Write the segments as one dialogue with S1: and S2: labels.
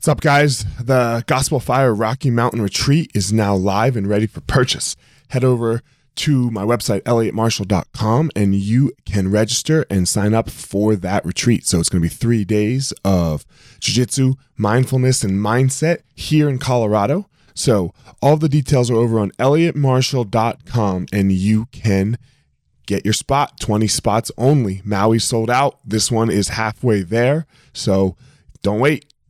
S1: What's up, guys? The Gospel Fire Rocky Mountain Retreat is now live and ready for purchase. Head over to my website, elliottmarshall.com, and you can register and sign up for that retreat. So it's going to be three days of jiu jitsu, mindfulness, and mindset here in Colorado. So all the details are over on elliottmarshall.com, and you can get your spot 20 spots only. Maui sold out. This one is halfway there. So don't wait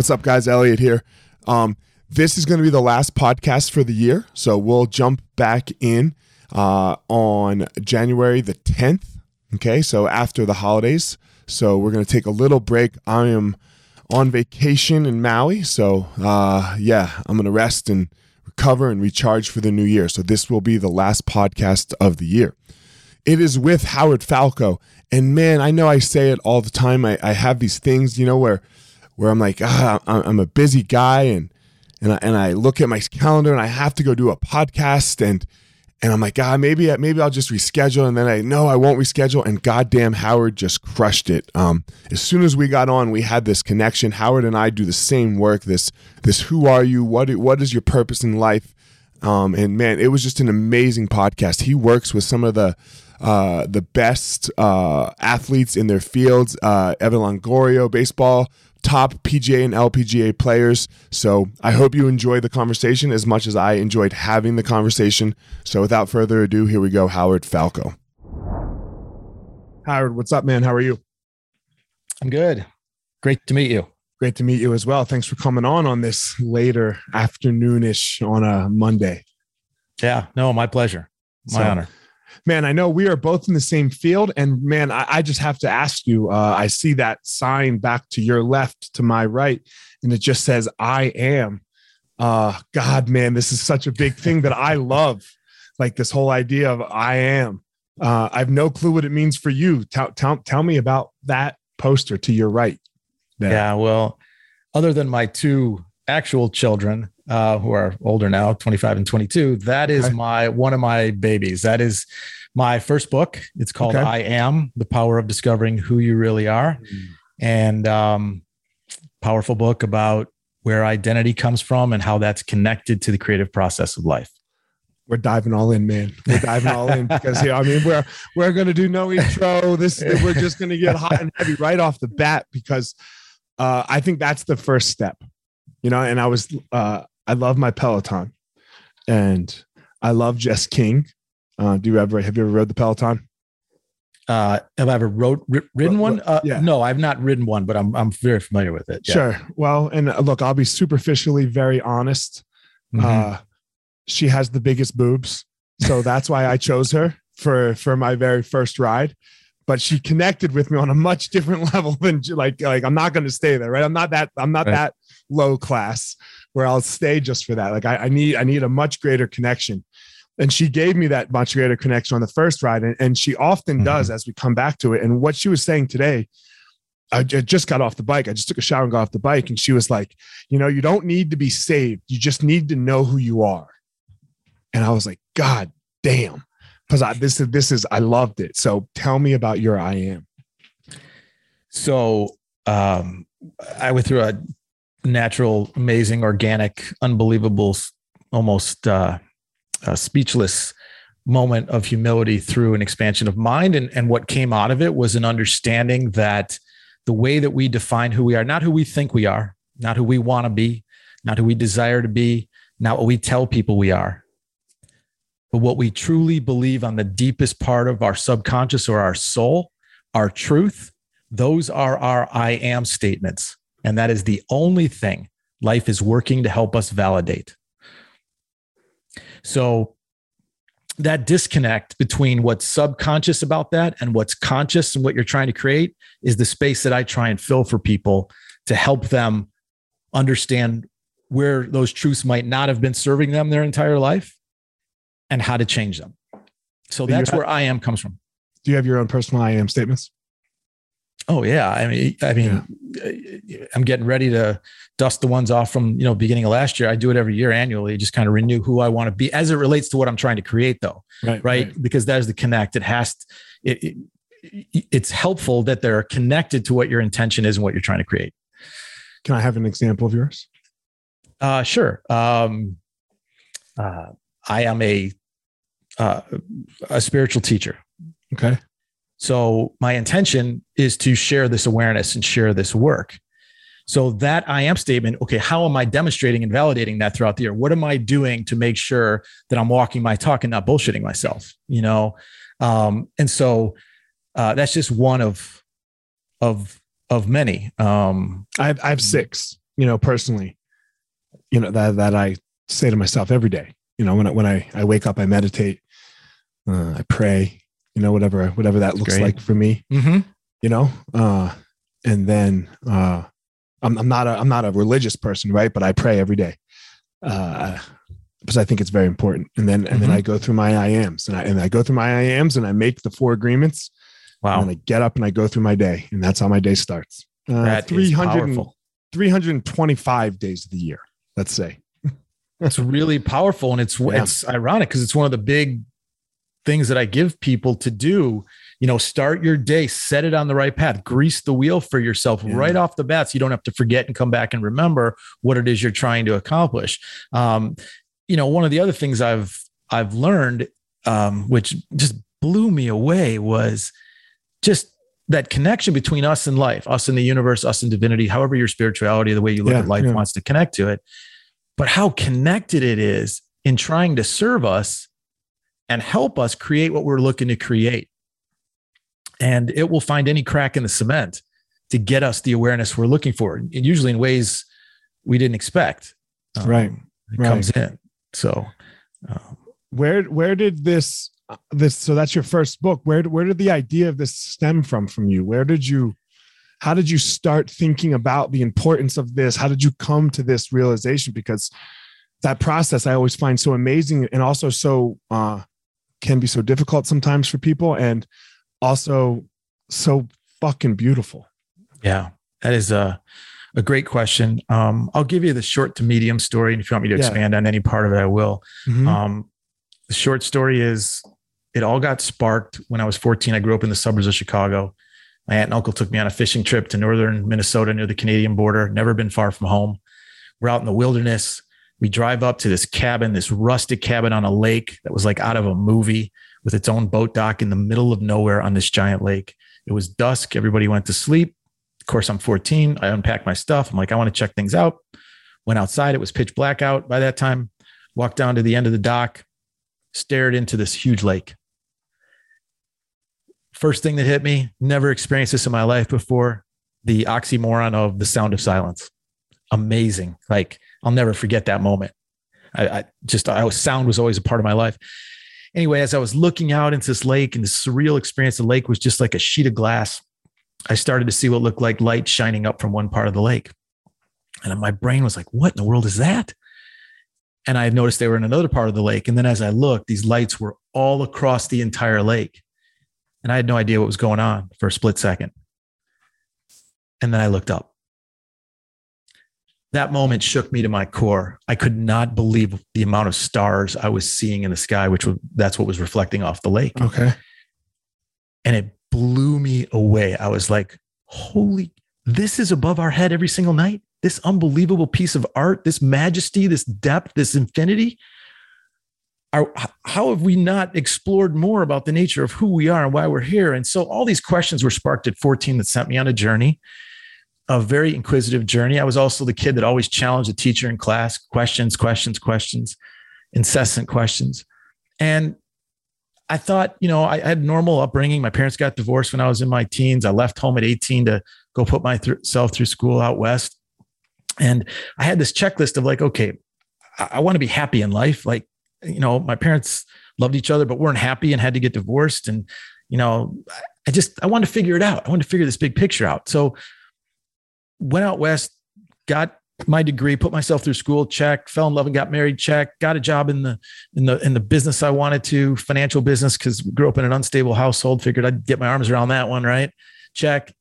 S1: What's up, guys? Elliot here. Um, this is going to be the last podcast for the year, so we'll jump back in uh, on January the 10th. Okay, so after the holidays. So we're going to take a little break. I am on vacation in Maui, so uh, yeah, I'm going to rest and recover and recharge for the new year. So this will be the last podcast of the year. It is with Howard Falco, and man, I know I say it all the time. I, I have these things, you know, where where I'm like, ah, I'm a busy guy and and I, and I look at my calendar and I have to go do a podcast and and I'm like, ah, maybe maybe I'll just reschedule and then I know I won't reschedule and goddamn Howard just crushed it. Um, as soon as we got on, we had this connection. Howard and I do the same work. This this who are you? What what is your purpose in life? Um, and man, it was just an amazing podcast. He works with some of the uh, the best uh, athletes in their fields. Uh, Evan Longoria, baseball top PGA and LPGA players. So I hope you enjoy the conversation as much as I enjoyed having the conversation. So without further ado, here we go, Howard Falco. Howard, what's up, man? How are you?
S2: I'm good. Great to meet you.
S1: Great to meet you as well. Thanks for coming on on this later afternoonish on a Monday.
S2: Yeah, no, my pleasure. My so, honor
S1: man, I know we are both in the same field. And man, I, I just have to ask you uh, I see that sign back to your left, to my right, and it just says, I am. Uh, God, man, this is such a big thing that I love. Like this whole idea of I am. Uh, I have no clue what it means for you. Tell, tell, tell me about that poster to your right.
S2: There. Yeah, well, other than my two actual children uh, who are older now 25 and 22 that is okay. my one of my babies that is my first book it's called okay. i am the power of discovering who you really are mm. and um, powerful book about where identity comes from and how that's connected to the creative process of life
S1: we're diving all in, man. We're diving all in because yeah, I mean we're we're gonna do no intro. This we're just gonna get hot and heavy right off the bat because uh, I think that's the first step you know, and I was, uh, I love my Peloton and I love Jess King. Uh, do you ever, have you ever rode the Peloton?
S2: Uh, have I ever rode, ridden one? Uh, yeah. No, I've not ridden one, but I'm, I'm very familiar with it.
S1: Yeah. Sure. Well, and uh, look, I'll be superficially very honest. Mm-hmm. Uh, she has the biggest boobs. So that's why I chose her for, for my very first ride but she connected with me on a much different level than like like I'm not going to stay there, right? I'm not that I'm not right. that low class where I'll stay just for that. Like I, I, need I need a much greater connection. And she gave me that much greater connection on the first ride. And, and she often mm-hmm. does as we come back to it. And what she was saying today, I just got off the bike. I just took a shower and got off the bike. And she was like, you know, you don't need to be saved. You just need to know who you are. And I was like, God damn. Because I this is this is I loved it. So tell me about your I am.
S2: So um I went through a natural, amazing, organic, unbelievable, almost uh, uh, speechless moment of humility through an expansion of mind. And, and what came out of it was an understanding that the way that we define who we are, not who we think we are, not who we want to be, not who we desire to be, not what we tell people we are, but what we truly believe on the deepest part of our subconscious or our soul, our truth, those are our I am statements. And that is the only thing life is working to help us validate. So that disconnect between what's subconscious about that and what's conscious and what you're trying to create is the space that I try and fill for people to help them understand where those truths might not have been serving them their entire life and how to change them. So that's where I am comes from.
S1: Do you have your own personal I am statements?
S2: Oh yeah, I mean, I mean, yeah. I'm getting ready to dust the ones off from you know beginning of last year. I do it every year annually, just kind of renew who I want to be as it relates to what I'm trying to create, though. Right, right, right. because that is the connect. It has to, it, it, it's helpful that they're connected to what your intention is and what you're trying to create.
S1: Can I have an example of yours?
S2: Uh, sure. Um, uh, I am a uh, a spiritual teacher.
S1: Okay.
S2: So my intention is to share this awareness and share this work. So that I am statement, okay, how am I demonstrating and validating that throughout the year? What am I doing to make sure that I'm walking my talk and not bullshitting myself? You know, um, and so uh, that's just one of of of many. Um,
S1: I have I have six. You know, personally, you know that that I say to myself every day. You know, when I, when I I wake up, I meditate, uh, I pray, you know, whatever, whatever that looks Great. like for me,
S2: mm-hmm.
S1: you know, uh, and then, uh, I'm, I'm not a, I'm not a religious person, right. But I pray every day, uh, because I think it's very important. And then, and mm-hmm. then I go through my I ams and I, and I go through my I ams and I make the four agreements.
S2: Wow.
S1: And I get up and I go through my day and that's how my day starts.
S2: Uh, that 300,
S1: 325 days of the year, let's say.
S2: it's really powerful. And it's, yeah. it's ironic because it's one of the big things that I give people to do. You know, start your day, set it on the right path, grease the wheel for yourself yeah. right off the bat. So you don't have to forget and come back and remember what it is you're trying to accomplish. Um, you know, one of the other things I've I've learned, um, which just blew me away, was just that connection between us and life, us and the universe, us and divinity, however your spirituality, the way you look yeah, at life yeah. wants to connect to it, but how connected it is in trying to serve us and help us create what we're looking to create. And it will find any crack in the cement to get us the awareness we're looking for, and usually in ways we didn't expect.
S1: Um, right.
S2: It
S1: right.
S2: comes in. So,
S1: um, where where did this this so that's your first book where where did the idea of this stem from from you where did you how did you start thinking about the importance of this how did you come to this realization because that process i always find so amazing and also so uh can be so difficult sometimes for people and also so fucking beautiful.
S2: Yeah, that is a, a great question. Um, I'll give you the short to medium story. And if you want me to yeah. expand on any part of it, I will. Mm-hmm. Um, the short story is it all got sparked when I was 14. I grew up in the suburbs of Chicago. My aunt and uncle took me on a fishing trip to northern Minnesota near the Canadian border, never been far from home. We're out in the wilderness we drive up to this cabin, this rustic cabin on a lake that was like out of a movie with its own boat dock in the middle of nowhere on this giant lake. It was dusk. Everybody went to sleep. Of course, I'm 14. I unpacked my stuff. I'm like, I want to check things out. Went outside. It was pitch black out by that time. Walked down to the end of the dock, stared into this huge lake. First thing that hit me, never experienced this in my life before the oxymoron of the sound of silence. Amazing. Like, I'll never forget that moment. I, I just, I was, sound was always a part of my life. Anyway, as I was looking out into this lake and the surreal experience, the lake was just like a sheet of glass. I started to see what looked like light shining up from one part of the lake. And my brain was like, what in the world is that? And I noticed they were in another part of the lake. And then as I looked, these lights were all across the entire lake. And I had no idea what was going on for a split second. And then I looked up that moment shook me to my core. I could not believe the amount of stars I was seeing in the sky, which was, that's what was reflecting off the lake.
S1: Okay.
S2: And it blew me away. I was like, holy, this is above our head every single night. This unbelievable piece of art, this majesty, this depth, this infinity. Are, how have we not explored more about the nature of who we are and why we're here? And so all these questions were sparked at 14 that sent me on a journey a very inquisitive journey. I was also the kid that always challenged the teacher in class questions, questions, questions, incessant questions. And I thought, you know, I had normal upbringing. My parents got divorced when I was in my teens. I left home at 18 to go put myself through school out west. And I had this checklist of like, okay, I, want to be happy in life. Like, you know, my parents loved each other, but weren't happy and had to get divorced. And, you know, I just, I wanted to figure it out. I wanted to figure this big picture out. So went out West, got my degree, put myself through school, check, fell in love and got married, check, got a job in the, in the, in the business I wanted to financial business. Cause grew up in an unstable household, figured I'd get my arms around that one. Right. Check.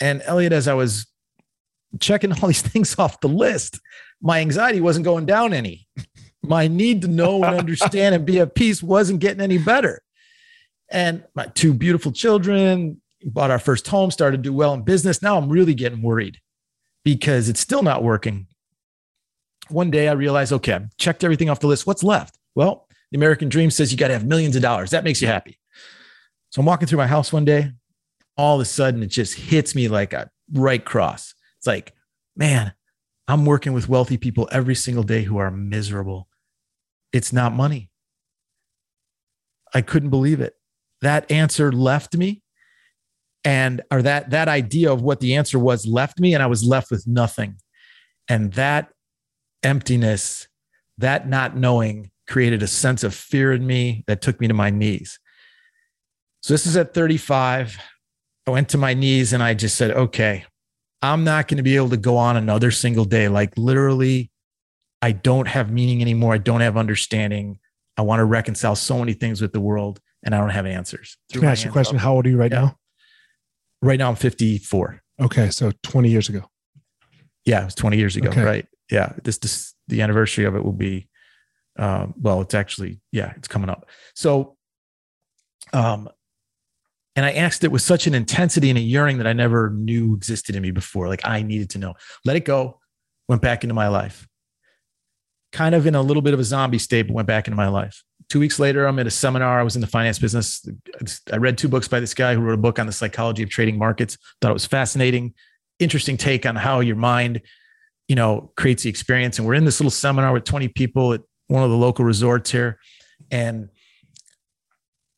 S2: And Elliot, as I was checking all these things off the list, my anxiety wasn't going down any. My need to know and understand and be at peace wasn't getting any better. And my two beautiful children bought our first home, started to do well in business. Now I'm really getting worried because it's still not working. One day I realized, okay, I've checked everything off the list. What's left? Well, the American dream says you got to have millions of dollars. That makes you happy. So I'm walking through my house one day. All of a sudden, it just hits me like a right cross. It's like, man, I'm working with wealthy people every single day who are miserable. It's not money. I couldn't believe it. That answer left me and or that that idea of what the answer was left me and I was left with nothing. And that emptiness, that not knowing created a sense of fear in me that took me to my knees. So this is at 35. I went to my knees and I just said, okay, I'm not going to be able to go on another single day. Like literally, I don't have meaning anymore. I don't have understanding. I want to reconcile so many things with the world and I don't have answers.
S1: Can I ask you a question? Up. How old are you right yeah. now?
S2: Right now, I'm 54.
S1: Okay. So 20 years ago.
S2: Yeah. It was 20 years ago. Okay. Right. Yeah. This, this, the anniversary of it will be, um, well, it's actually, yeah, it's coming up. So, um, and I asked it with such an intensity and a yearning that I never knew existed in me before. Like I needed to know. Let it go. Went back into my life. Kind of in a little bit of a zombie state, but went back into my life. Two weeks later, I'm at a seminar. I was in the finance business. I read two books by this guy who wrote a book on the psychology of trading markets. Thought it was fascinating, interesting take on how your mind, you know, creates the experience. And we're in this little seminar with 20 people at one of the local resorts here. And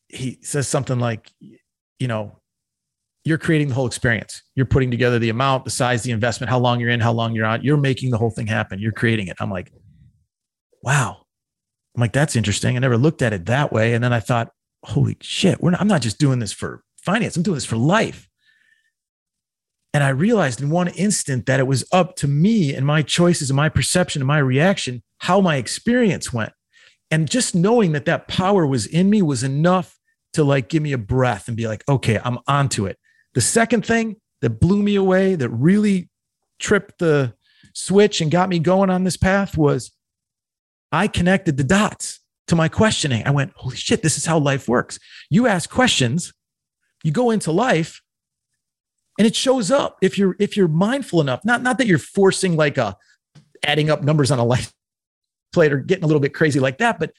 S2: he says something like, you know, you're creating the whole experience. You're putting together the amount, the size, the investment, how long you're in, how long you're out. You're making the whole thing happen. You're creating it. I'm like, wow. I'm like, that's interesting. I never looked at it that way. And then I thought, holy shit, not, I'm not just doing this for finance. I'm doing this for life. And I realized in one instant that it was up to me and my choices and my perception and my reaction, how my experience went. And just knowing that that power was in me was enough to like give me a breath and be like, okay, I'm onto it. The second thing that blew me away, that really tripped the switch and got me going on this path was I connected the dots to my questioning. I went, holy shit, this is how life works. You ask questions, you go into life, and it shows up if you're if you're mindful enough. Not not that you're forcing like a adding up numbers on a life plate or getting a little bit crazy like that, but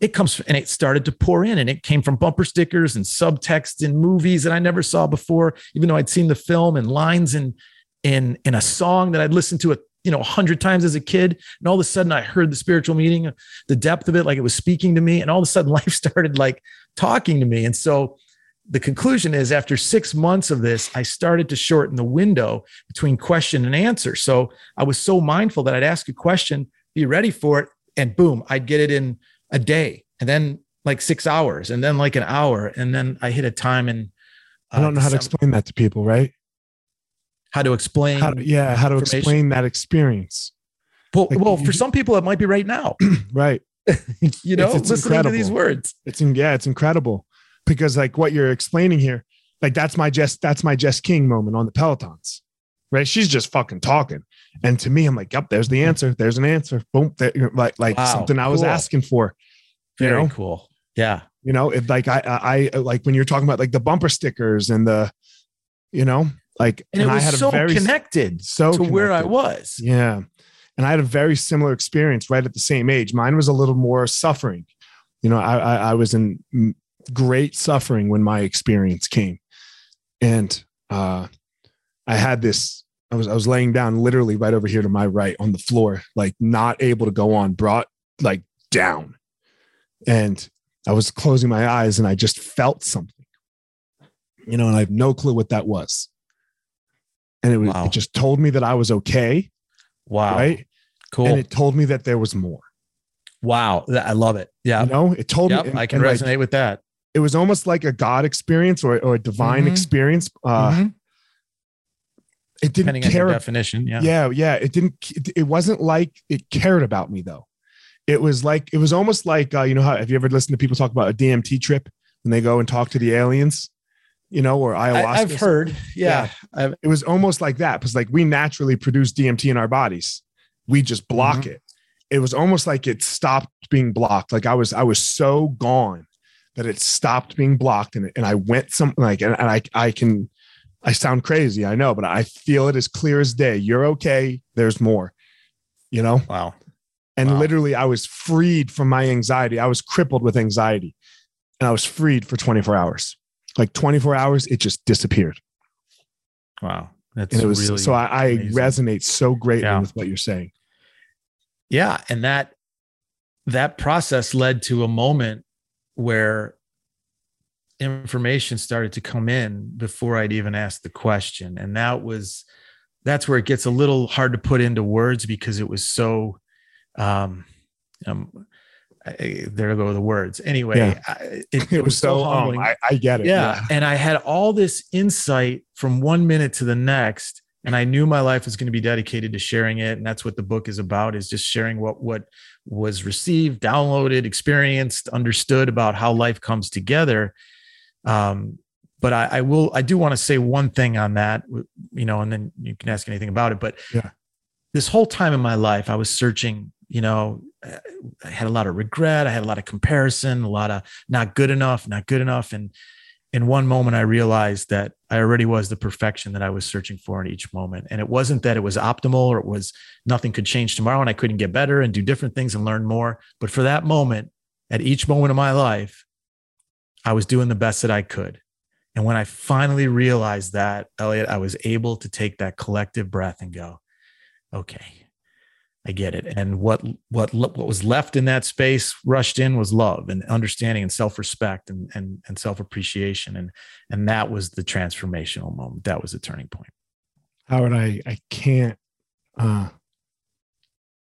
S2: it comes and it started to pour in and it came from bumper stickers and subtext in movies that I never saw before, even though I'd seen the film and lines in in in a song that I'd listened to a you know a hundred times as a kid. And all of a sudden I heard the spiritual meaning, the depth of it, like it was speaking to me. And all of a sudden life started like talking to me. And so the conclusion is after six months of this, I started to shorten the window between question and answer. So I was so mindful that I'd ask a question, be ready for it, and boom, I'd get it in a day and then like six hours and then like an hour. And then I hit a time and
S1: uh, I don't know how to explain that to people, right?
S2: How to explain.
S1: How to, yeah. How to explain that experience.
S2: Well, like, well, for some people, it might be right now.
S1: right.
S2: you know, it's, it's listening incredible. to these words.
S1: It's in, yeah, it's incredible because like what you're explaining here, like that's my Jess, that's my Jess King moment on the Pelotons, right? She's just fucking talking. And to me, I'm like, yep, there's the answer. There's an answer. Boom. There, like like wow, something I was cool. asking for.
S2: Very know? cool. Yeah.
S1: You know, if like I I like when you're talking about like the bumper stickers and the, you know, like
S2: and, and I had so a very connected so to connected. where I was.
S1: Yeah. And I had a very similar experience right at the same age. Mine was a little more suffering. You know, I, I, I was in great suffering when my experience came. And uh I had this I was I was laying down literally right over here to my right on the floor, like not able to go on, brought like down. And I was closing my eyes and I just felt something. You know, and I have no clue what that was. And it was wow. it just told me that I was okay.
S2: Wow.
S1: Right.
S2: Cool.
S1: And it told me that there was more.
S2: Wow, I love it. Yeah,
S1: You know, it told
S2: yep,
S1: me.
S2: I can
S1: and, like,
S2: resonate with that.
S1: it was almost like a God experience or, or a divine
S2: Mhm.
S1: experience. Uh,
S2: Mhm.
S1: It didn't
S2: Depending
S1: care.
S2: your definition, yeah.
S1: yeah, yeah. It didn't. It, it wasn't like it cared about me though. It was like it was almost like uh, you know how have you ever listened to people talk about a DMT trip when they go and talk to the aliens, you know, or ayahuasca?
S2: I, have heard. Yeah, I've,
S1: it was almost like that because like we naturally produce DMT in our bodies. We just block
S2: Mhm.
S1: it. It was almost like it stopped being blocked. Like I was I was so gone that it stopped being blocked and, and I went some like and, and I I can I sound crazy, I know, but I feel it as clear as day. You're okay. There's more. You know?
S2: wow.
S1: And
S2: Wow.
S1: literally I was freed from my anxiety. I was crippled with anxiety. And I was freed for 24 hours. Like 24 hours, it just disappeared.
S2: Wow. That's
S1: And it was
S2: really
S1: so I, I resonate so greatly
S2: Yeah.
S1: with what you're saying.
S2: Yeah, and that that process led to a moment where information started to come in before I'd even asked the question, and that was that's where it gets a little hard to put into words because it was so um um I, there go the words anyway
S1: Yeah.
S2: I, it,
S1: It, was, so, um,
S2: humbling
S1: I, I get it.
S2: yeah. And I had all this insight from one minute to the next. And I knew my life was going to be dedicated to sharing it. And that's what the book is about is just sharing what, what was received, downloaded, experienced, understood about how life comes together. Um, but I, I will, I do want to say one thing on that, you know, and then you can ask anything about it. But
S1: Yeah.
S2: this whole time in my life, I was searching, you know, I had a lot of regret. I had a lot of comparison, a lot of not good enough, not good enough. And in one moment, I realized that I already was the perfection that I was searching for in each moment. And it wasn't that it was optimal or it was nothing could change tomorrow and I couldn't get better and do different things and learn more. But for that moment, at each moment of my life, I was doing the best that I could. And when I finally realized that, Elliot, I was able to take that collective breath and go, okay, I get it. And what what what was left in that space, rushed in, was love and understanding and self respect and and and self appreciation, and and that was the transformational moment. That was the turning point.
S1: Howard, I, I can't, uh,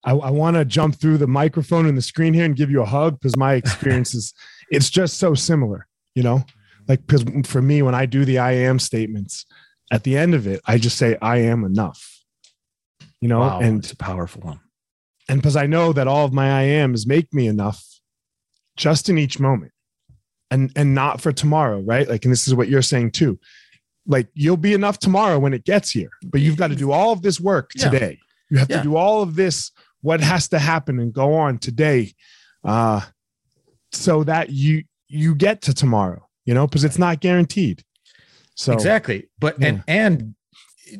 S1: I, I want to jump through the microphone and the screen here and give you a hug because my experience is, it's just so similar, you know, like, because for me, when I do the I am statements at the end of it, I just say, I am enough, you know,
S2: Wow,
S1: and
S2: it's a powerful one.
S1: And because I know that all of my I ams make me enough just in each moment and and not for tomorrow, right? Like, and this is what you're saying too. Like you'll be enough tomorrow when it gets here, but you've got to do all of this work
S2: Yeah.
S1: today. You have
S2: Yeah.
S1: to do all of this, what has to happen and go on today, uh, so that you you get to tomorrow, you know, because it's not guaranteed. So
S2: exactly. But and and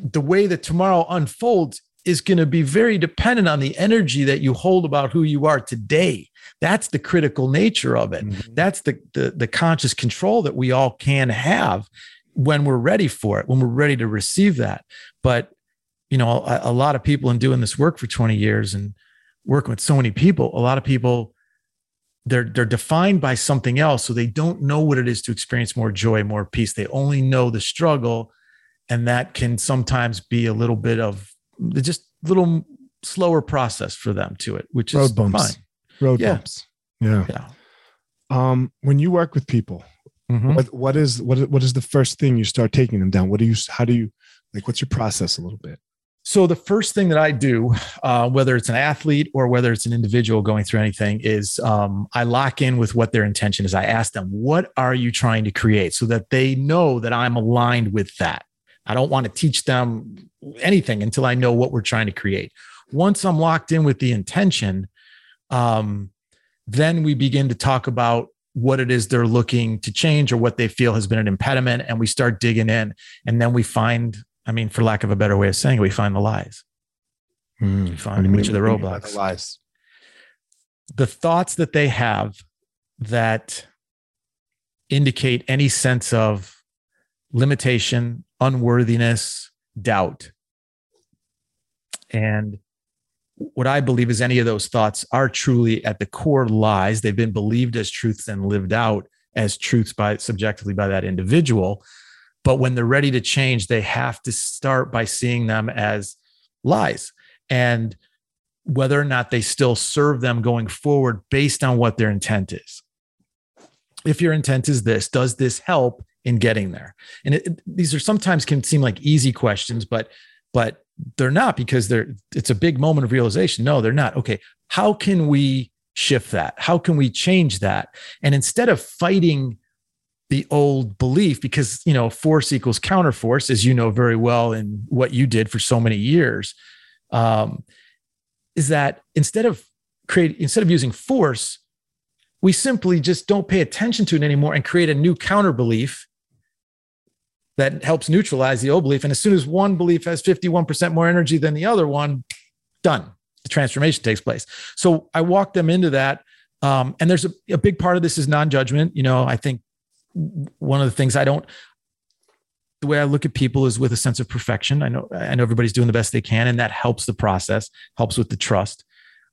S2: the way that tomorrow unfolds is going to be very dependent on the energy that you hold about who you are today. That's the critical nature of it.
S1: Mhm.
S2: that's the, the the conscious control that we all can have when we're ready for it when we're ready to receive that but you know a, a lot of people in doing this work for 20 years and working with so many people a lot of people they're they're defined by something else so they don't know what it is to experience more joy more peace they only know the struggle and that can sometimes be a little bit of just a little slower process for them to it which is
S1: road bumps,
S2: fine
S1: road
S2: Yeah.
S1: bumps. Yeah.
S2: yeah
S1: Um, when you work with people,
S2: Mhm.
S1: what what is what is- what is the first thing you start taking them down? What do you how do you like? What's your process a little bit?
S2: So the first thing that I do, uh, whether it's an athlete or whether it's an individual going through anything, is um, I lock in with what their intention is. I ask them, "What are you trying to create?" So that they know that I'm aligned with that. I don't want to teach them anything until I know what we're trying to create. Once I'm locked in with the intention, um, then we begin to talk about what it is they're looking to change or what they feel has been an impediment, and we start digging in, and then we find I mean, for lack of a better way of saying it, we find the lies.
S1: Mm,
S2: find
S1: what
S2: which
S1: mean-
S2: are the
S1: what do you mean by
S2: roadblocks?
S1: the lies.
S2: The thoughts that they have that indicate any sense of limitation, unworthiness, doubt. And what I believe is any of those thoughts are truly at the core lies. They've been believed as truths and lived out as truths by subjectively by that individual. But when they're ready to change, they have to start by seeing them as lies. And whether or not they still serve them going forward based on what their intent is. If your intent is this, does this help in getting there? And it, these are sometimes can seem like easy questions, but but they're not because they're it's a big moment of realization. No, they're not. Okay, how can we shift that? How can we change that? And instead of fighting the old belief because you know force equals counterforce as you know very well in what you did for so many years um, is that instead of create instead of using force we simply just don't pay attention to it anymore and create a new counter belief that helps neutralize the old belief. And as soon as one belief has 51% more energy than the other one done. The transformation takes place. So i walk them into that. Um, and there's a, a big part of this is non-judgment. You know i think one of the things I don't the way I look at people is with a sense of perfection. I know I know everybody's doing the best they can, and that helps the process, helps with the trust.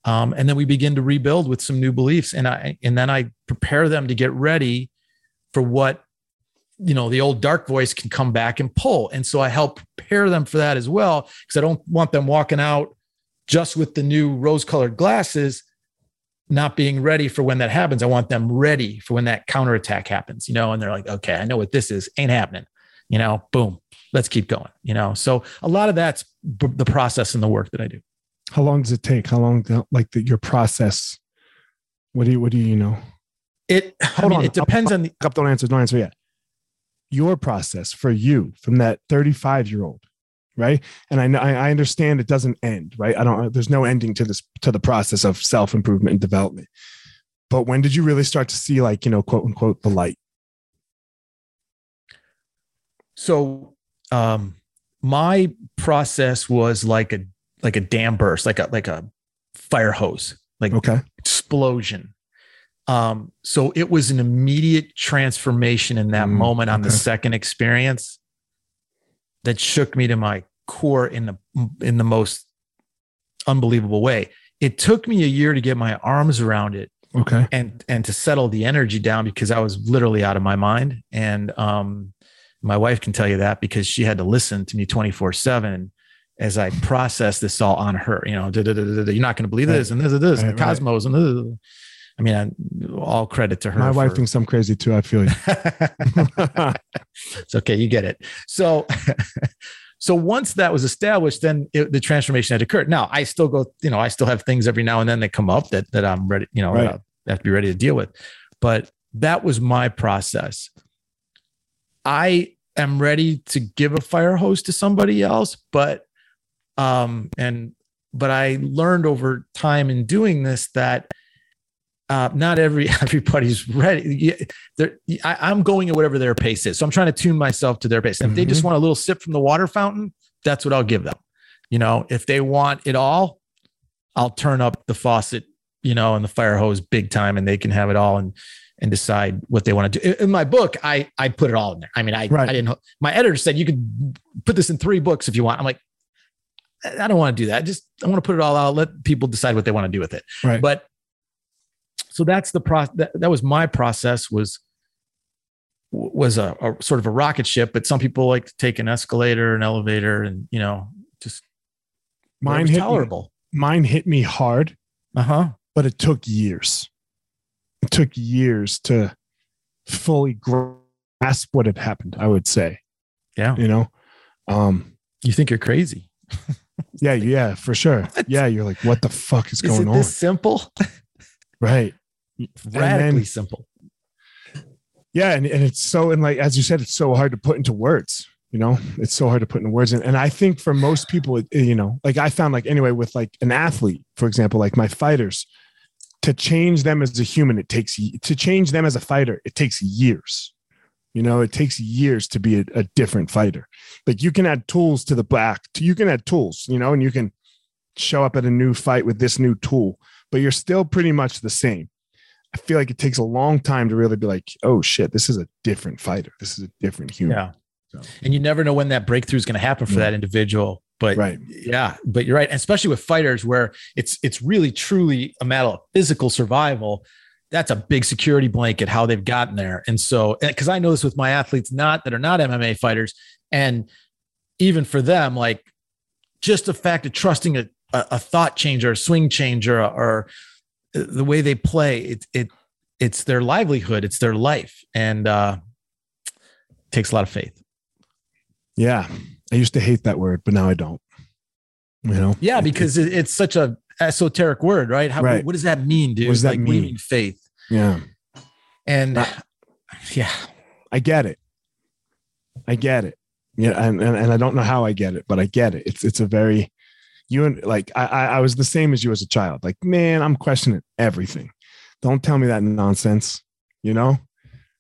S2: Um, and then we begin to rebuild with some new beliefs, and I and then I prepare them to get ready for what you know the old dark voice can come back and pull. And so I help prepare them for that as well, because I don't want them walking out just with the new rose-colored glasses not being ready for when that happens. I want them ready for when that counterattack happens, you know, and they're like, okay, I know what this is, ain't happening, you know, boom, let's keep going, you know. So a lot of that's b- the process and the work that I do.
S1: How long does it take? How long, like the, your process? What do you, what do you, you know?
S2: It, Hold I mean, on. it depends on the.
S1: Don't answer, don't answer yet. Your process for you from that 35 year old right? And i know i understand it doesn't end right? I don't there's no ending to this to the process of self improvement and development. But when did you really start to see like you know quote unquote the light?
S2: So um my process was like a like a dam burst like a like a fire hose like
S1: okay.
S2: explosion um so it was an immediate transformation in that mm, moment on okay. the second experience that shook me to my core in the in the most unbelievable way. It took me a year to get my arms around it.
S1: Okay.
S2: And and to settle the energy down because I was literally out of my mind. And um my wife can tell you that because she had to listen to me 24-7 as I processed this all on her. You know, you're not going to believe this and this and this right, and cosmos right. and this. I mean, I, all credit to her.
S1: My wife thinks I'm crazy too. I feel you.
S2: it's okay. You get it. So, so once that was established, then it, the transformation had occurred. Now I still go, you know, I still have things every now and then that come up that that I'm ready, you know, right. I have to be ready to deal with. But that was my process. I am ready to give a fire hose to somebody else, but um, and but I learned over time in doing this that uh, not every everybody's ready. I, am going at whatever their pace is, so I'm trying to tune myself to their pace. And mm-hmm. if they just mm-hmm. want a little sip from the water fountain, that's what I'll give them. You know, if they want it all, I'll turn up the faucet, you know, and the fire hose big time, and they can have it all and and decide what they want to do. In my book, I I put it all in there. I mean, I right. I didn't. My editor said you could put this in three books if you want. I'm like, I don't want to do that. Just I want to put it all out. Let people decide what they want to do with it.
S1: Right.
S2: But so that's the process that, that was my process was was a, a, sort of a rocket ship but some people like to take an escalator an elevator and you know just
S1: mine hit tolerable. me, mine hit me hard
S2: uh-huh.
S1: but it took years. It took years to fully grasp what had happened i would say.
S2: Yeah.
S1: You know? Um
S2: you think you're crazy.
S1: Yeah yeah for sure. Yeah you're like what the fuck is, is going on?
S2: simple
S1: right
S2: radically then, simple.
S1: Yeah, and, and it's so and like as you said, it's so hard to put into words. You know, it's so hard to put into words. And, and I think for most people, it, you know, like I found like anyway with like an athlete, for example, like my fighters, to change them as a human, it takes to change them as a fighter, it takes years. You know, it takes years to be a, a different fighter. Like you can add tools to the back, you can add tools, you know, and you can show up at a new fight with this new tool, but you're still pretty much the same. I feel like it takes a long time to really be like, oh shit, this is a different fighter. This is a different human.
S2: Yeah. So. And you never know when that breakthrough is going to happen for yeah. that individual. But
S1: right.
S2: yeah, but you're right. especially with fighters where it's it's really truly a matter of physical survival. That's a big security blanket how they've gotten there. And so because I know this with my athletes not that are not MMA fighters. And even for them, like just the fact of trusting a a, a thought changer, a swing changer, or, the way they play. It it it's their livelihood, it's their life, and uh, takes a lot of faith.
S1: Yeah, I used to hate that word, but now I don't. You know?
S2: Yeah, because it, it's such a esoteric word, right? How,
S1: Right.
S2: What does that mean, dude?
S1: What does that
S2: like, do
S1: mean?
S2: mean faith?
S1: Yeah,
S2: And yeah,
S1: I get it. I get it. Yeah, and, and and I don't know how I get it, but I get it. It's it's a very you and like I I was the same as you as a child. Like, man, I'm questioning everything. Don't tell me that nonsense. You know,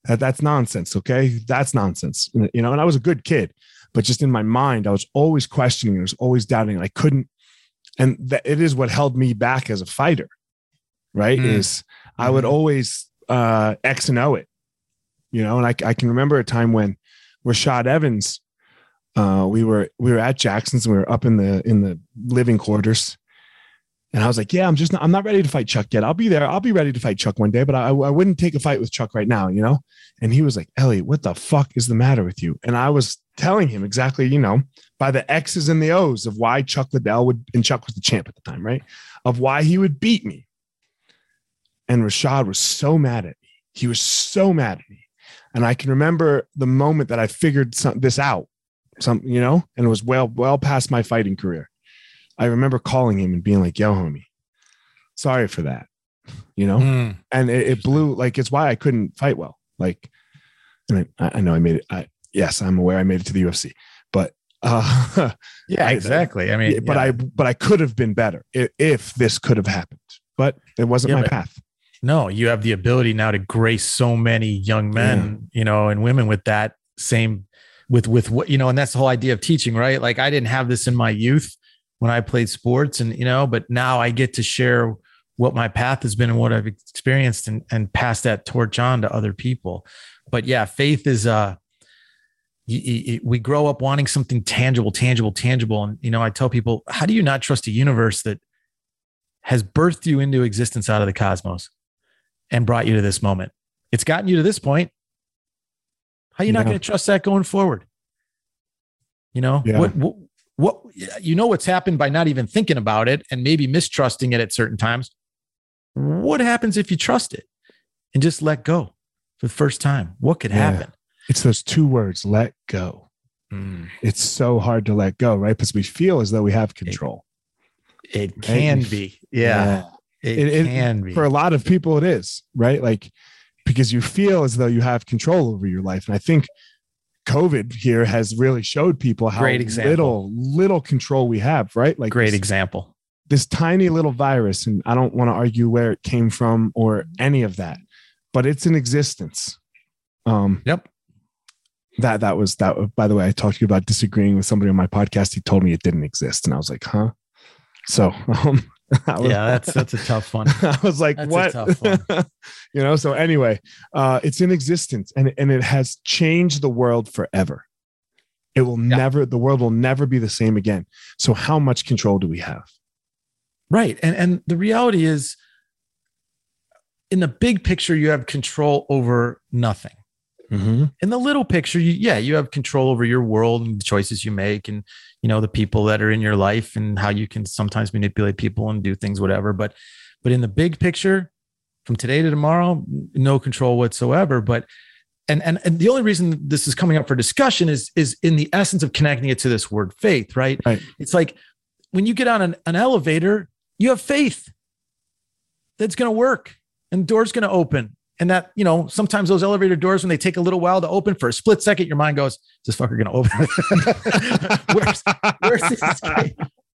S1: that that's nonsense. Okay, that's nonsense. You know, and I was a good kid, but just in my mind, I was always questioning. I was always doubting. I couldn't, and that it is what held me back as a fighter. Right?
S2: Mm.
S1: Is I would
S2: Mhm.
S1: always uh, X and O it. You know, and I I can remember a time when Rashad Evans uh, we were we were at Jackson's and we were up in the in the living quarters. And I was like, yeah, I'm just not, I'm not ready to fight Chuck yet. I'll be there. I'll be ready to fight Chuck one day, but I, I wouldn't take a fight with Chuck right now, you know? And he was like, Elliot, what the fuck is the matter with you? And I was telling him exactly, you know, by the X's and the O's of why Chuck Liddell would, and Chuck was the champ at the time, right? Of why he would beat me. And Rashad was so mad at me. He was so mad at me. And I can remember the moment that I figured some, this out some you know and it was well well past my fighting career i remember calling him and being like yo homie sorry for that you know
S2: Mm.
S1: and it, it blew like it's why i couldn't fight well like and I, I know i made it i yes i'm aware i made it to the ufc but uh
S2: yeah, exactly. I mean,
S1: yeah, but
S2: yeah.
S1: i but i could have been better if, if this could have happened but it wasn't
S2: Yeah,
S1: my path
S2: no, you have the ability now to grace so many young men, you know, and women with that same with with what you know, and that's the whole idea of teaching, right? Like I didn't have this in my youth when I played sports, and you know, but now I get to share what my path has been and what I've experienced, and and pass that torch on to other people. But yeah, faith is uh we grow up wanting something tangible, tangible, tangible. And, you know, I tell people, how do you not trust a universe that has birthed you into existence out of the cosmos and brought you to this moment? It's gotten you to this point. How are you not going to trust that going forward? You know,
S1: Yeah.
S2: what, what, what, you know, what's happened by not even thinking about it and maybe mistrusting it at certain times. What happens if you trust it and just let go for the first time? What could
S1: Yeah.
S2: happen?
S1: it's those two words let go
S2: Mm.
S1: it's so hard to let go right because we feel as though we have control
S2: It
S1: Right?
S2: can be. Yeah. It,
S1: It- it-
S2: can be.
S1: for a lot of people it is right like because you feel as though you have control over your life and i think covid here has really showed people how
S2: Great example.
S1: little little control we have right like
S2: Great
S1: this,
S2: example.
S1: this tiny little virus and i don't want to argue where it came from or any of that but it's in existence um
S2: Yep.
S1: that that was that by the way i talked to you about disagreeing with somebody on my podcast he told me it didn't exist and i was like huh so um
S2: Yeah, that's that's a tough one.
S1: I was like,
S2: That's a
S1: what?
S2: tough one.
S1: you know, so anyway, uh, it's in existence and, and it has changed the world forever. It will
S2: Yeah.
S1: never, the world will never be the same again. So, how much control do we have?
S2: Right. And and the reality is in the big picture, you have control over nothing. In the little picture, you, yeah, you have control over your world and the choices you make and you know the people that are in your life and how you can sometimes manipulate people and do things, whatever. But but in the big picture, from today to tomorrow, no control whatsoever. But and and and the only reason this is coming up for discussion is is in the essence of connecting it to this word faith, right?
S1: Right.
S2: It's like when you get on an, an elevator, you have faith that's going to work and the door's going to open. And that, you know, sometimes those elevator doors, when they take a little while to open for a split second, your mind goes, is this fucker going to open? where's, where's, this,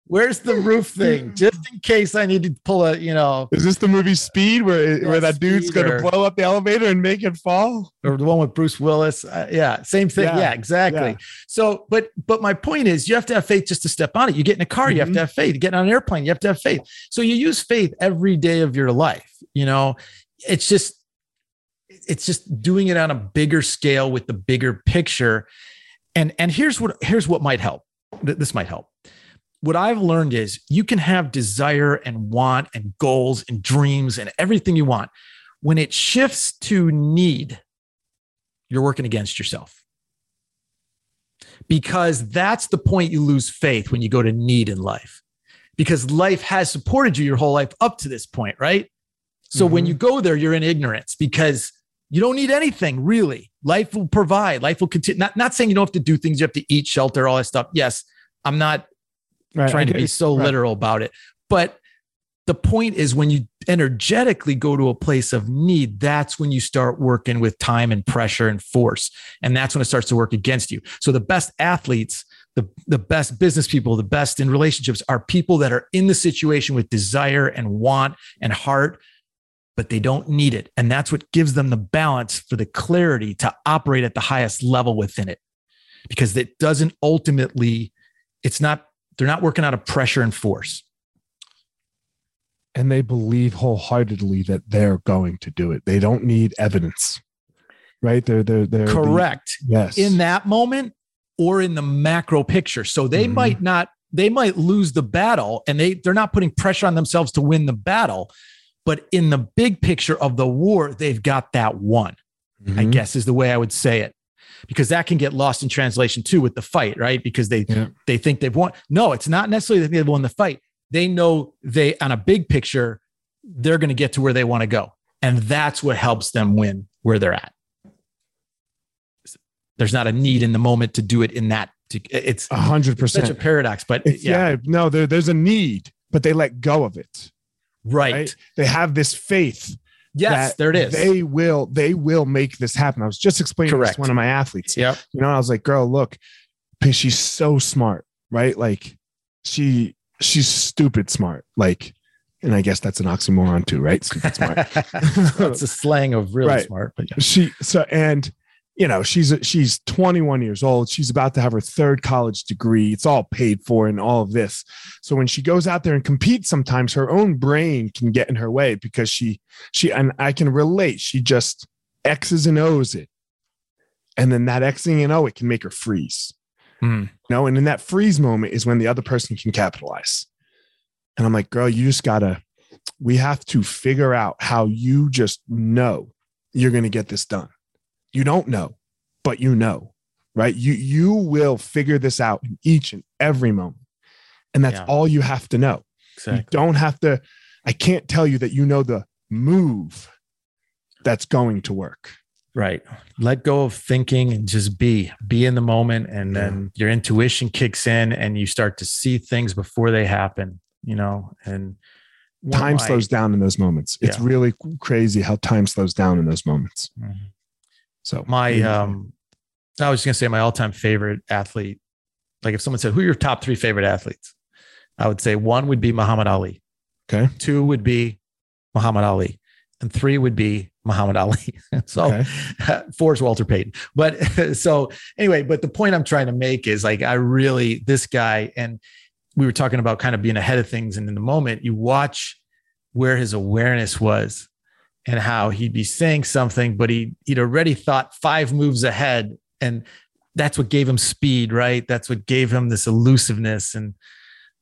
S2: where's the roof thing? Just in case I need to pull a, you know,
S1: Is this the movie Speed where,
S2: Yeah,
S1: where that dude's gonna
S2: or-
S1: blow up the elevator and make it fall?
S2: or the one with Bruce Willis. Uh, yeah, same thing.
S1: Yeah,
S2: Yeah, exactly.
S1: yeah.
S2: So, but but my point is, you have to have faith just to step on it. You get in a car, you have to have faith. You get on an airplane, you have to have faith. So you use faith every day of your life. You know, it's just it's just doing it on a bigger scale with the bigger picture. And and here's what here's what might help. This might help. What I've learned is you can have desire and want and goals and dreams and everything you want. When it shifts to need, you're working against yourself. Because that's the point you lose faith when you go to need in life. because life has supported you your whole life up to this point, right? So when
S1: Mhm.
S2: you go there, you're in ignorance because you don't need anything really. Life will provide, life will continue. Not, not saying you don't have to do things, you have to eat, shelter, all that stuff. Yes, I'm not
S1: Right.
S2: trying to be so
S1: right.
S2: literal about it. But the point is when you energetically go to a place of need, that's when you start working with time and pressure and force. And that's when it starts to work against you. So the best athletes, the, the best business people, the best in relationships are people that are in the situation with desire and want and heart, but they don't need it. And that's what gives them the balance for the clarity to operate at the highest level within it. Because it doesn't ultimately, it's not, they're not working out of pressure and force.
S1: and they believe wholeheartedly that they're going to do it. They don't need evidence, right? They're they're they're the-
S2: Correct.
S1: yes,
S2: in that moment or in the macro picture. So they
S1: Mhm.
S2: might not, they might lose the battle and they, they're not putting pressure on themselves to win the battle. But in the big picture of the war, they've got that one, I
S1: Mhm.
S2: guess is the way I would say it. Because that can get lost in translation too with the fight, right? Because they
S1: Yeah.
S2: they think they've won. No, it's not necessarily that they've won the fight. They know they on a big picture, they're going to get to where they want to go. And that's what helps them win where they're at. There's not a need in the moment to do it in that. To, It's
S1: a hundred
S2: such a paradox, but yeah,
S1: Yeah, no, there, there's a need, but they let go of it.
S2: Right.
S1: Right. They have this faith.
S2: Yes, there it is.
S1: They will. They will make this happen. I was just explaining this to one of my athletes.
S2: Yeah,
S1: You know, I was like, "Girl, look, she's so smart, right? Like, she she's stupid smart. Like, and I guess that's an oxymoron too, right? Stupid smart.
S2: That's a slang of really
S1: Right.
S2: smart, but yeah.
S1: she so and you know she's she's 21 years old. She's about to have her third college degree. It's all paid for and all of this. So when she goes out there and competes sometimes her own brain can get in her way because she she and i can relate. She just x's and o's it. And then that xing and o it can make her freeze.
S2: Hmm.
S1: you know and in that freeze moment is when the other person can capitalize. And i'm like girl you just gotta we have to figure out how you just know you're going to get this done you don't know but you know right? You you will figure this out in each and every moment. And that's
S2: Yeah.
S1: all you have to know. You don't have to i can't tell you that you know the move that's going to work.
S2: Right. Let go of thinking and just be, be in the moment. And then your intuition kicks in and you start to see things before they happen, you know, and
S1: time slows down in those moments. It's really crazy how time slows down in those moments.
S2: Mhm.
S1: So
S2: My, um, I was just going to say my all time favorite athlete. Like if someone said, who are your top three favorite athletes? I would say one would be Muhammad Ali.
S1: okay
S2: Two would be Muhammad Ali. And three would be Muhammad Ali. so
S1: Okay.
S2: four is Walter Payton. But so anyway, but the point I'm trying to make is like, I really, this guy, and we were talking about kind of being ahead of things. And in the moment, you watch where his awareness was and how he'd be saying something, but he, he'd already thought five moves ahead. And that's what gave him speed, right? That's what gave him this elusiveness. And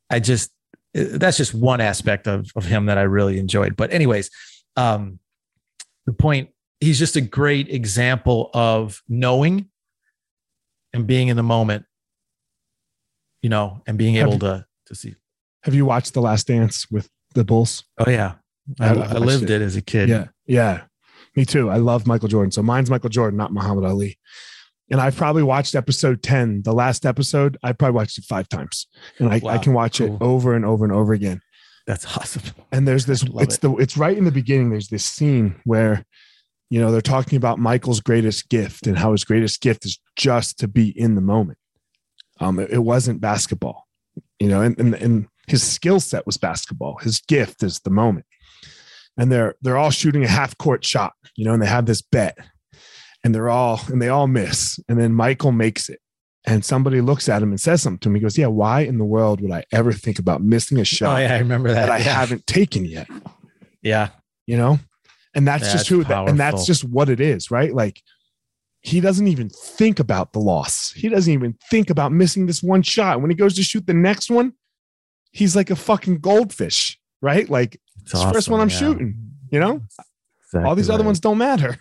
S2: I just, that's just one aspect of, of him that I really enjoyed. But, anyways, um, the point he's just a great example of knowing and being in the moment, you know, and being able to to see.
S1: have you watched the last dance with the bulls
S2: Oh yeah, I,
S1: I- I
S2: lived
S1: it.
S2: it. as a kid.
S1: Yeah. Yeah. Me too. I love Michael Jordan. So mine's Michael Jordan, not Muhammad Ali. And I've probably watched episode 10, the last episode. I probably watched it five times. And I, I can watch it over and over and over again.
S2: that's awesome.
S1: And there's this, it's
S2: it.
S1: the it's right in the beginning. There's this scene where, you know, they're talking about Michael's greatest gift and how his greatest gift is just to be in the moment. Um, it, it wasn't basketball, you know, and, and and his skill set was basketball. His gift is the moment. And they're they're all shooting a half court shot, you know, and they have this bet, and they're all and they all miss, and then Michael makes it. And somebody looks at him and says something to him. He goes, "Yeah, why in the world would I ever think about missing a oh, shot
S2: Oh yeah, I remember that.
S1: that I
S2: yeah.
S1: haven't taken yet?"
S2: Yeah,
S1: you know and that's, just
S2: That's
S1: who that, and that's just what it is right like he doesn't even think about the loss he doesn't even think about missing this one shot when he goes to shoot the next one he's like a fucking goldfish right like
S2: it's
S1: the first one I'm shooting, you know all these other ones don't matter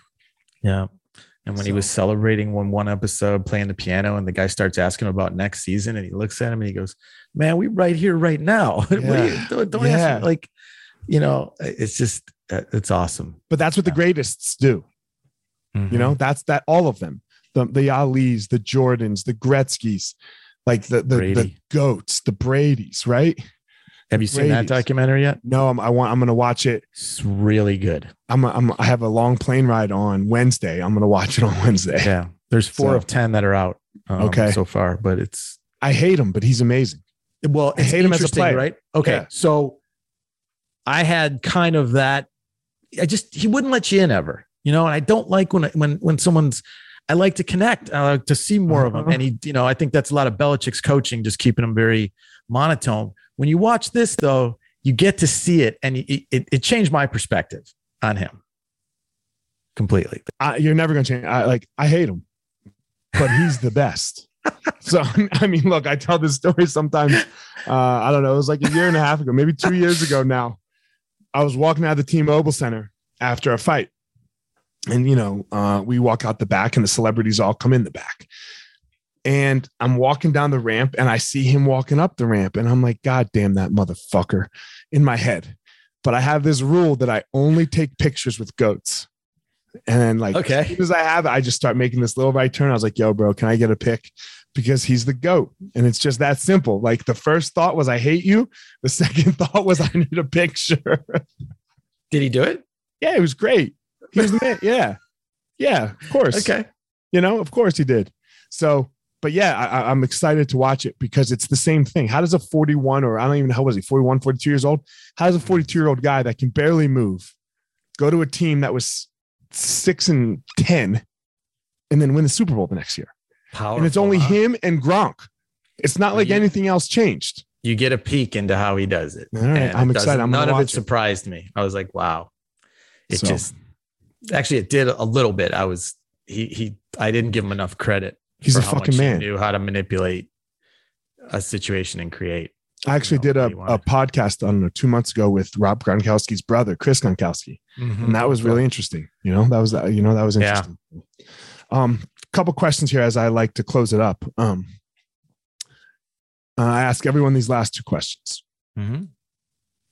S2: Yeah. And when he was celebrating one one episode, playing the piano, and the guy starts asking him about next season, and he looks at him and he goes, "Man, we right here, right now. what do you,
S1: Yeah.
S2: don't, don't
S1: Yeah.
S2: ask me." Like, you know, it's just uh, it's awesome.
S1: But that's what the greatest do. You know, that's that all of them. The the Ali's, the Jordans, the Gretzky's, like the the, the goats, the Brady's, right?
S2: Have you seen that documentary yet?
S1: No, I'm, I want. I'm gonna watch it.
S2: It's really good.
S1: I'm, I'm. I have a long plane ride on Wednesday. I'm gonna watch it on Wednesday.
S2: Yeah, there's four
S1: So-
S2: of ten that are out. um,
S1: Okay.
S2: so far, but it's
S1: I hate him, but he's amazing.
S2: well,
S1: I hate him as a player.
S2: right? Okay,
S1: Yeah.
S2: so I had kind of that. I just he wouldn't let you in ever, you know. And I don't like when when when someone's. I like to connect. I like to see more of him,
S1: Uh-huh.
S2: and he, you know, I think that's a lot of Belichick's coaching, just keeping him very monotone. When you watch this, though, you get to see it, and it, it, it changed my perspective on him completely.
S1: I, you're never gonna change. I like. I hate him, but he's the best. So I mean, look, I tell this story sometimes. Uh, I don't know. It was like a year and a half ago, maybe two years ago now. I was walking out of the T-Mobile Center after a fight, and you know, uh, we walk out the back, and the celebrities all come in the back. And I'm walking down the ramp, and I see him walking up the ramp, and I'm like, God damn that motherfucker, in my head. But I have this rule that I only take pictures with goats. And then, like,
S2: Okay.
S1: as soon as I have it, I just start making this little right turn. I was like, yo, bro, can I get a pic? Because he's the goat. And it's just that simple. Like, the first thought was, I hate you. The second thought was, I need a picture.
S2: Did he do it?
S1: yeah, it was great. He was the man. Yeah. Yeah, of course.
S2: Okay.
S1: You know, of course he did. So, but yeah, I, I'm excited to watch it because it's the same thing. How does a 41 or I don't even know how was he 41, 42 years old? How does a 42 year old guy that can barely move go to a team that was six and 10 and then win the Super Bowl the next year?
S2: Powerful,
S1: and it's only
S2: huh?
S1: him and Gronk. It's not like
S2: Yeah.
S1: anything else changed.
S2: you get a peek into how he does it.
S1: All right,
S2: And
S1: I'm
S2: it
S1: excited. I'm
S2: none of it. surprised me. I was like, wow. It
S1: So-
S2: just actually it did a little bit. I was he he I didn't give him enough credit.
S1: He's a fucking man.
S2: Knew how to manipulate a situation and create.
S1: I actually
S2: know,
S1: did a, a podcast I don't know, two months ago with Rob Gronkowski's brother, Chris Gronkowski. and that was really interesting. You know, that was you know that was
S2: Yeah.
S1: interesting. Um, couple questions here as I like to close it up. Um, uh, I ask everyone these last two questions.
S2: Mhm.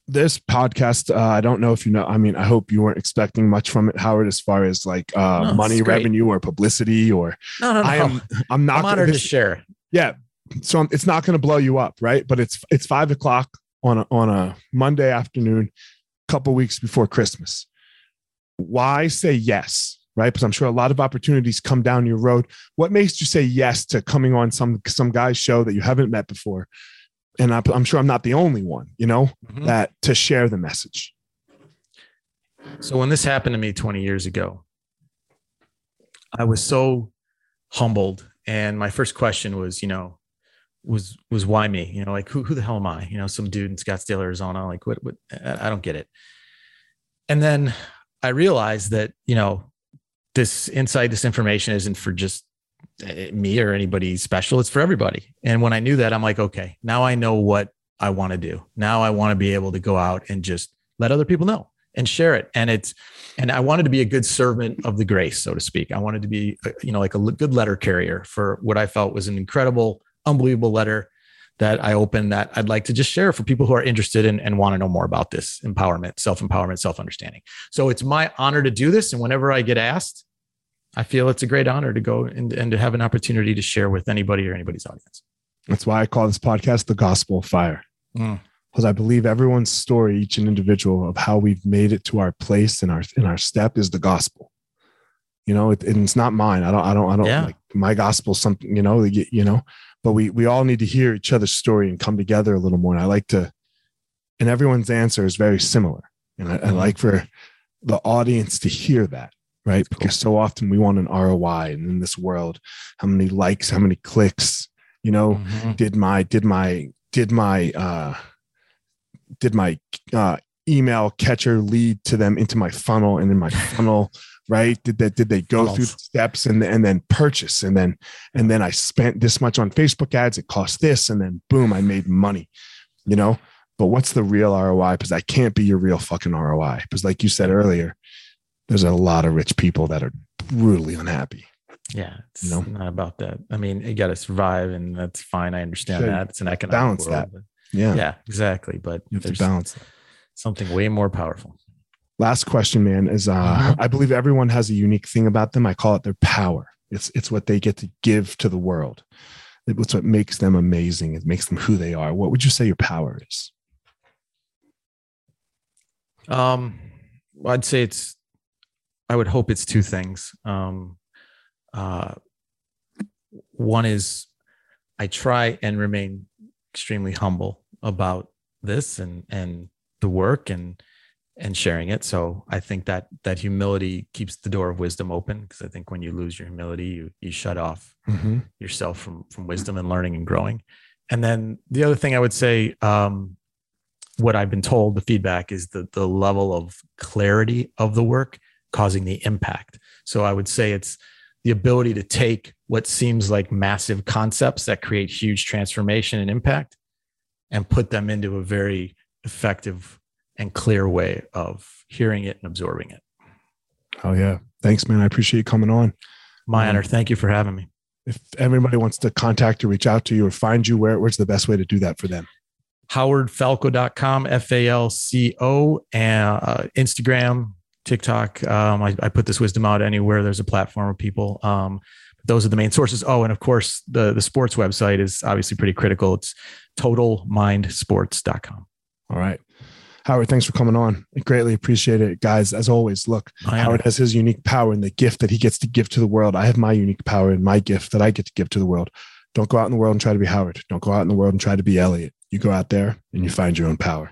S1: This podcast, uh, I don't know if you know. I mean, I hope you weren't expecting much from it, Howard, as far as like uh,
S2: No,
S1: money, revenue, or publicity, or
S2: No, no, no.
S1: I am. I'm not.
S2: I'm honored
S1: this-
S2: to share.
S1: yeah so I'm- it's not going to blow you up right but it's it's five o'clock on a, on a monday afternoon a couple weeks before christmas why say yes right because i'm sure a lot of opportunities come down your road what makes you say yes to coming on some some guy's show that you haven't met before and I'm, sure i'm not the only one you know
S2: Mhm.
S1: that to share the message
S2: So when this happened to me 20 years ago, I was so humbled. And my first question was, you know, was was why me? You know, like who who the hell am I? You know, some dude in Scottsdale, Arizona. Like what what I don't get it. And then I realized that, you know, this insight, this information isn't for just me or anybody special. It's for everybody. And when I knew that, I'm like, okay, now I know what I want to do. Now I want to be able to go out and just let other people know and share it. And it's, and I wanted to be a good servant of the grace, so to speak. I wanted to be, uh, you know, like a good letter carrier for what I felt was an incredible, unbelievable letter that I opened that I'd like to just share for people who are interested in, and want to know more about this empowerment, self empowerment, self understanding. So it's my honor to do this. And whenever I get asked, I feel it's a great honor to go and, and to have an opportunity to share with anybody or anybody's audience.
S1: that's why i call this podcast the gospel of fire
S2: Mm.
S1: because I believe everyone's story, each and individual of how we've made it to our place and our in our step is the gospel. You know, it, and it's not mine. I don't, I don't, I don't
S2: Yeah.
S1: like my gospel. Something you know, you, you know. But we we all need to hear each other's story and come together a little more. And I like to, and everyone's answer is very similar. And I, I
S2: Mhm.
S1: like for the audience to hear that, right? Because so often we want an ROI, and in this world, how many likes, how many clicks, you know,
S2: Mhm.
S1: did my did my did my uh did my uh email catcher lead to them into my funnel and in my funnel right? Did that did they go through the steps and and then purchase and then and then i spent this much on facebook ads it cost this and then boom i made money you know? But what's the real roi because that can't be your real fucking roi because like you said earlier there's a lot of rich people that are brutally unhappy.
S2: Yeah, it's
S1: You know?
S2: not about that. I mean, you got to survive, and that's fine. I understand
S1: Sure.
S2: that it's an economic
S1: Balance
S2: world,
S1: that. Yeah.
S2: Yeah, exactly. But
S1: You have to
S2: there's
S1: balance that.
S2: something way more powerful.
S1: Last question, man, is uh,
S2: Mhm.
S1: I believe everyone has a unique thing about them. I call it their power. It's it's what they get to give to the world. It's what makes them amazing. It makes them who they are. What would you say your power is?
S2: Um, well, I'd say it's. I would hope it's two things. Um, uh, one is I try and remain extremely humble about this and and the work and and sharing it. So I think that that humility keeps the door of wisdom open because I think when you lose your humility, you you shut off
S1: Mm-hmm.
S2: yourself from from wisdom and learning and growing. And then the other thing I would say, um, what I've been told, the feedback is the the level of clarity of the work causing the impact. So I would say it's the ability to take what seems like massive concepts that create huge transformation and impact and put them into a very effective and clear way of hearing it and absorbing it.
S1: Oh yeah. Thanks, man. I appreciate you coming on.
S2: My
S1: Um,
S2: honor. Thank you for having me.
S1: If everybody wants to contact or reach out to you, or find you, where where's the best way to do that for them?
S2: howardfalco.com, F A L C O, and uh, Instagram, TikTok. Um, I, I put this wisdom out anywhere there's a platform of people. Um, those are the main sources. Oh, and of course, the the sports website is obviously pretty critical. It's totalmindsports.com.
S1: All right. Howard, thanks for coming on. I greatly appreciate it. Guys, as always, look, Howard has his unique power and the gift that he gets to give to the world. I have my unique power and my gift that I get to give to the world. Don't go out in the world and try to be Howard. Don't go out in the world and try to be Elliot. You go out there and you find your own power.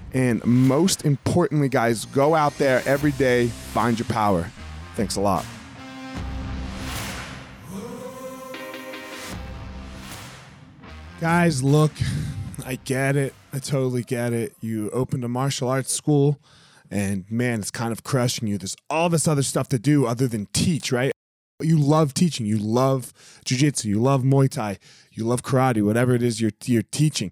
S1: And most importantly, guys, go out there every day, find your power. Thanks a lot. Guys, look, I get it. I totally get it. You opened a martial arts school, and man, it's kind of crushing you. There's all this other stuff to do other than teach, right? You love teaching. You love jujitsu. You love Muay Thai. You love karate. Whatever it is you're you're teaching.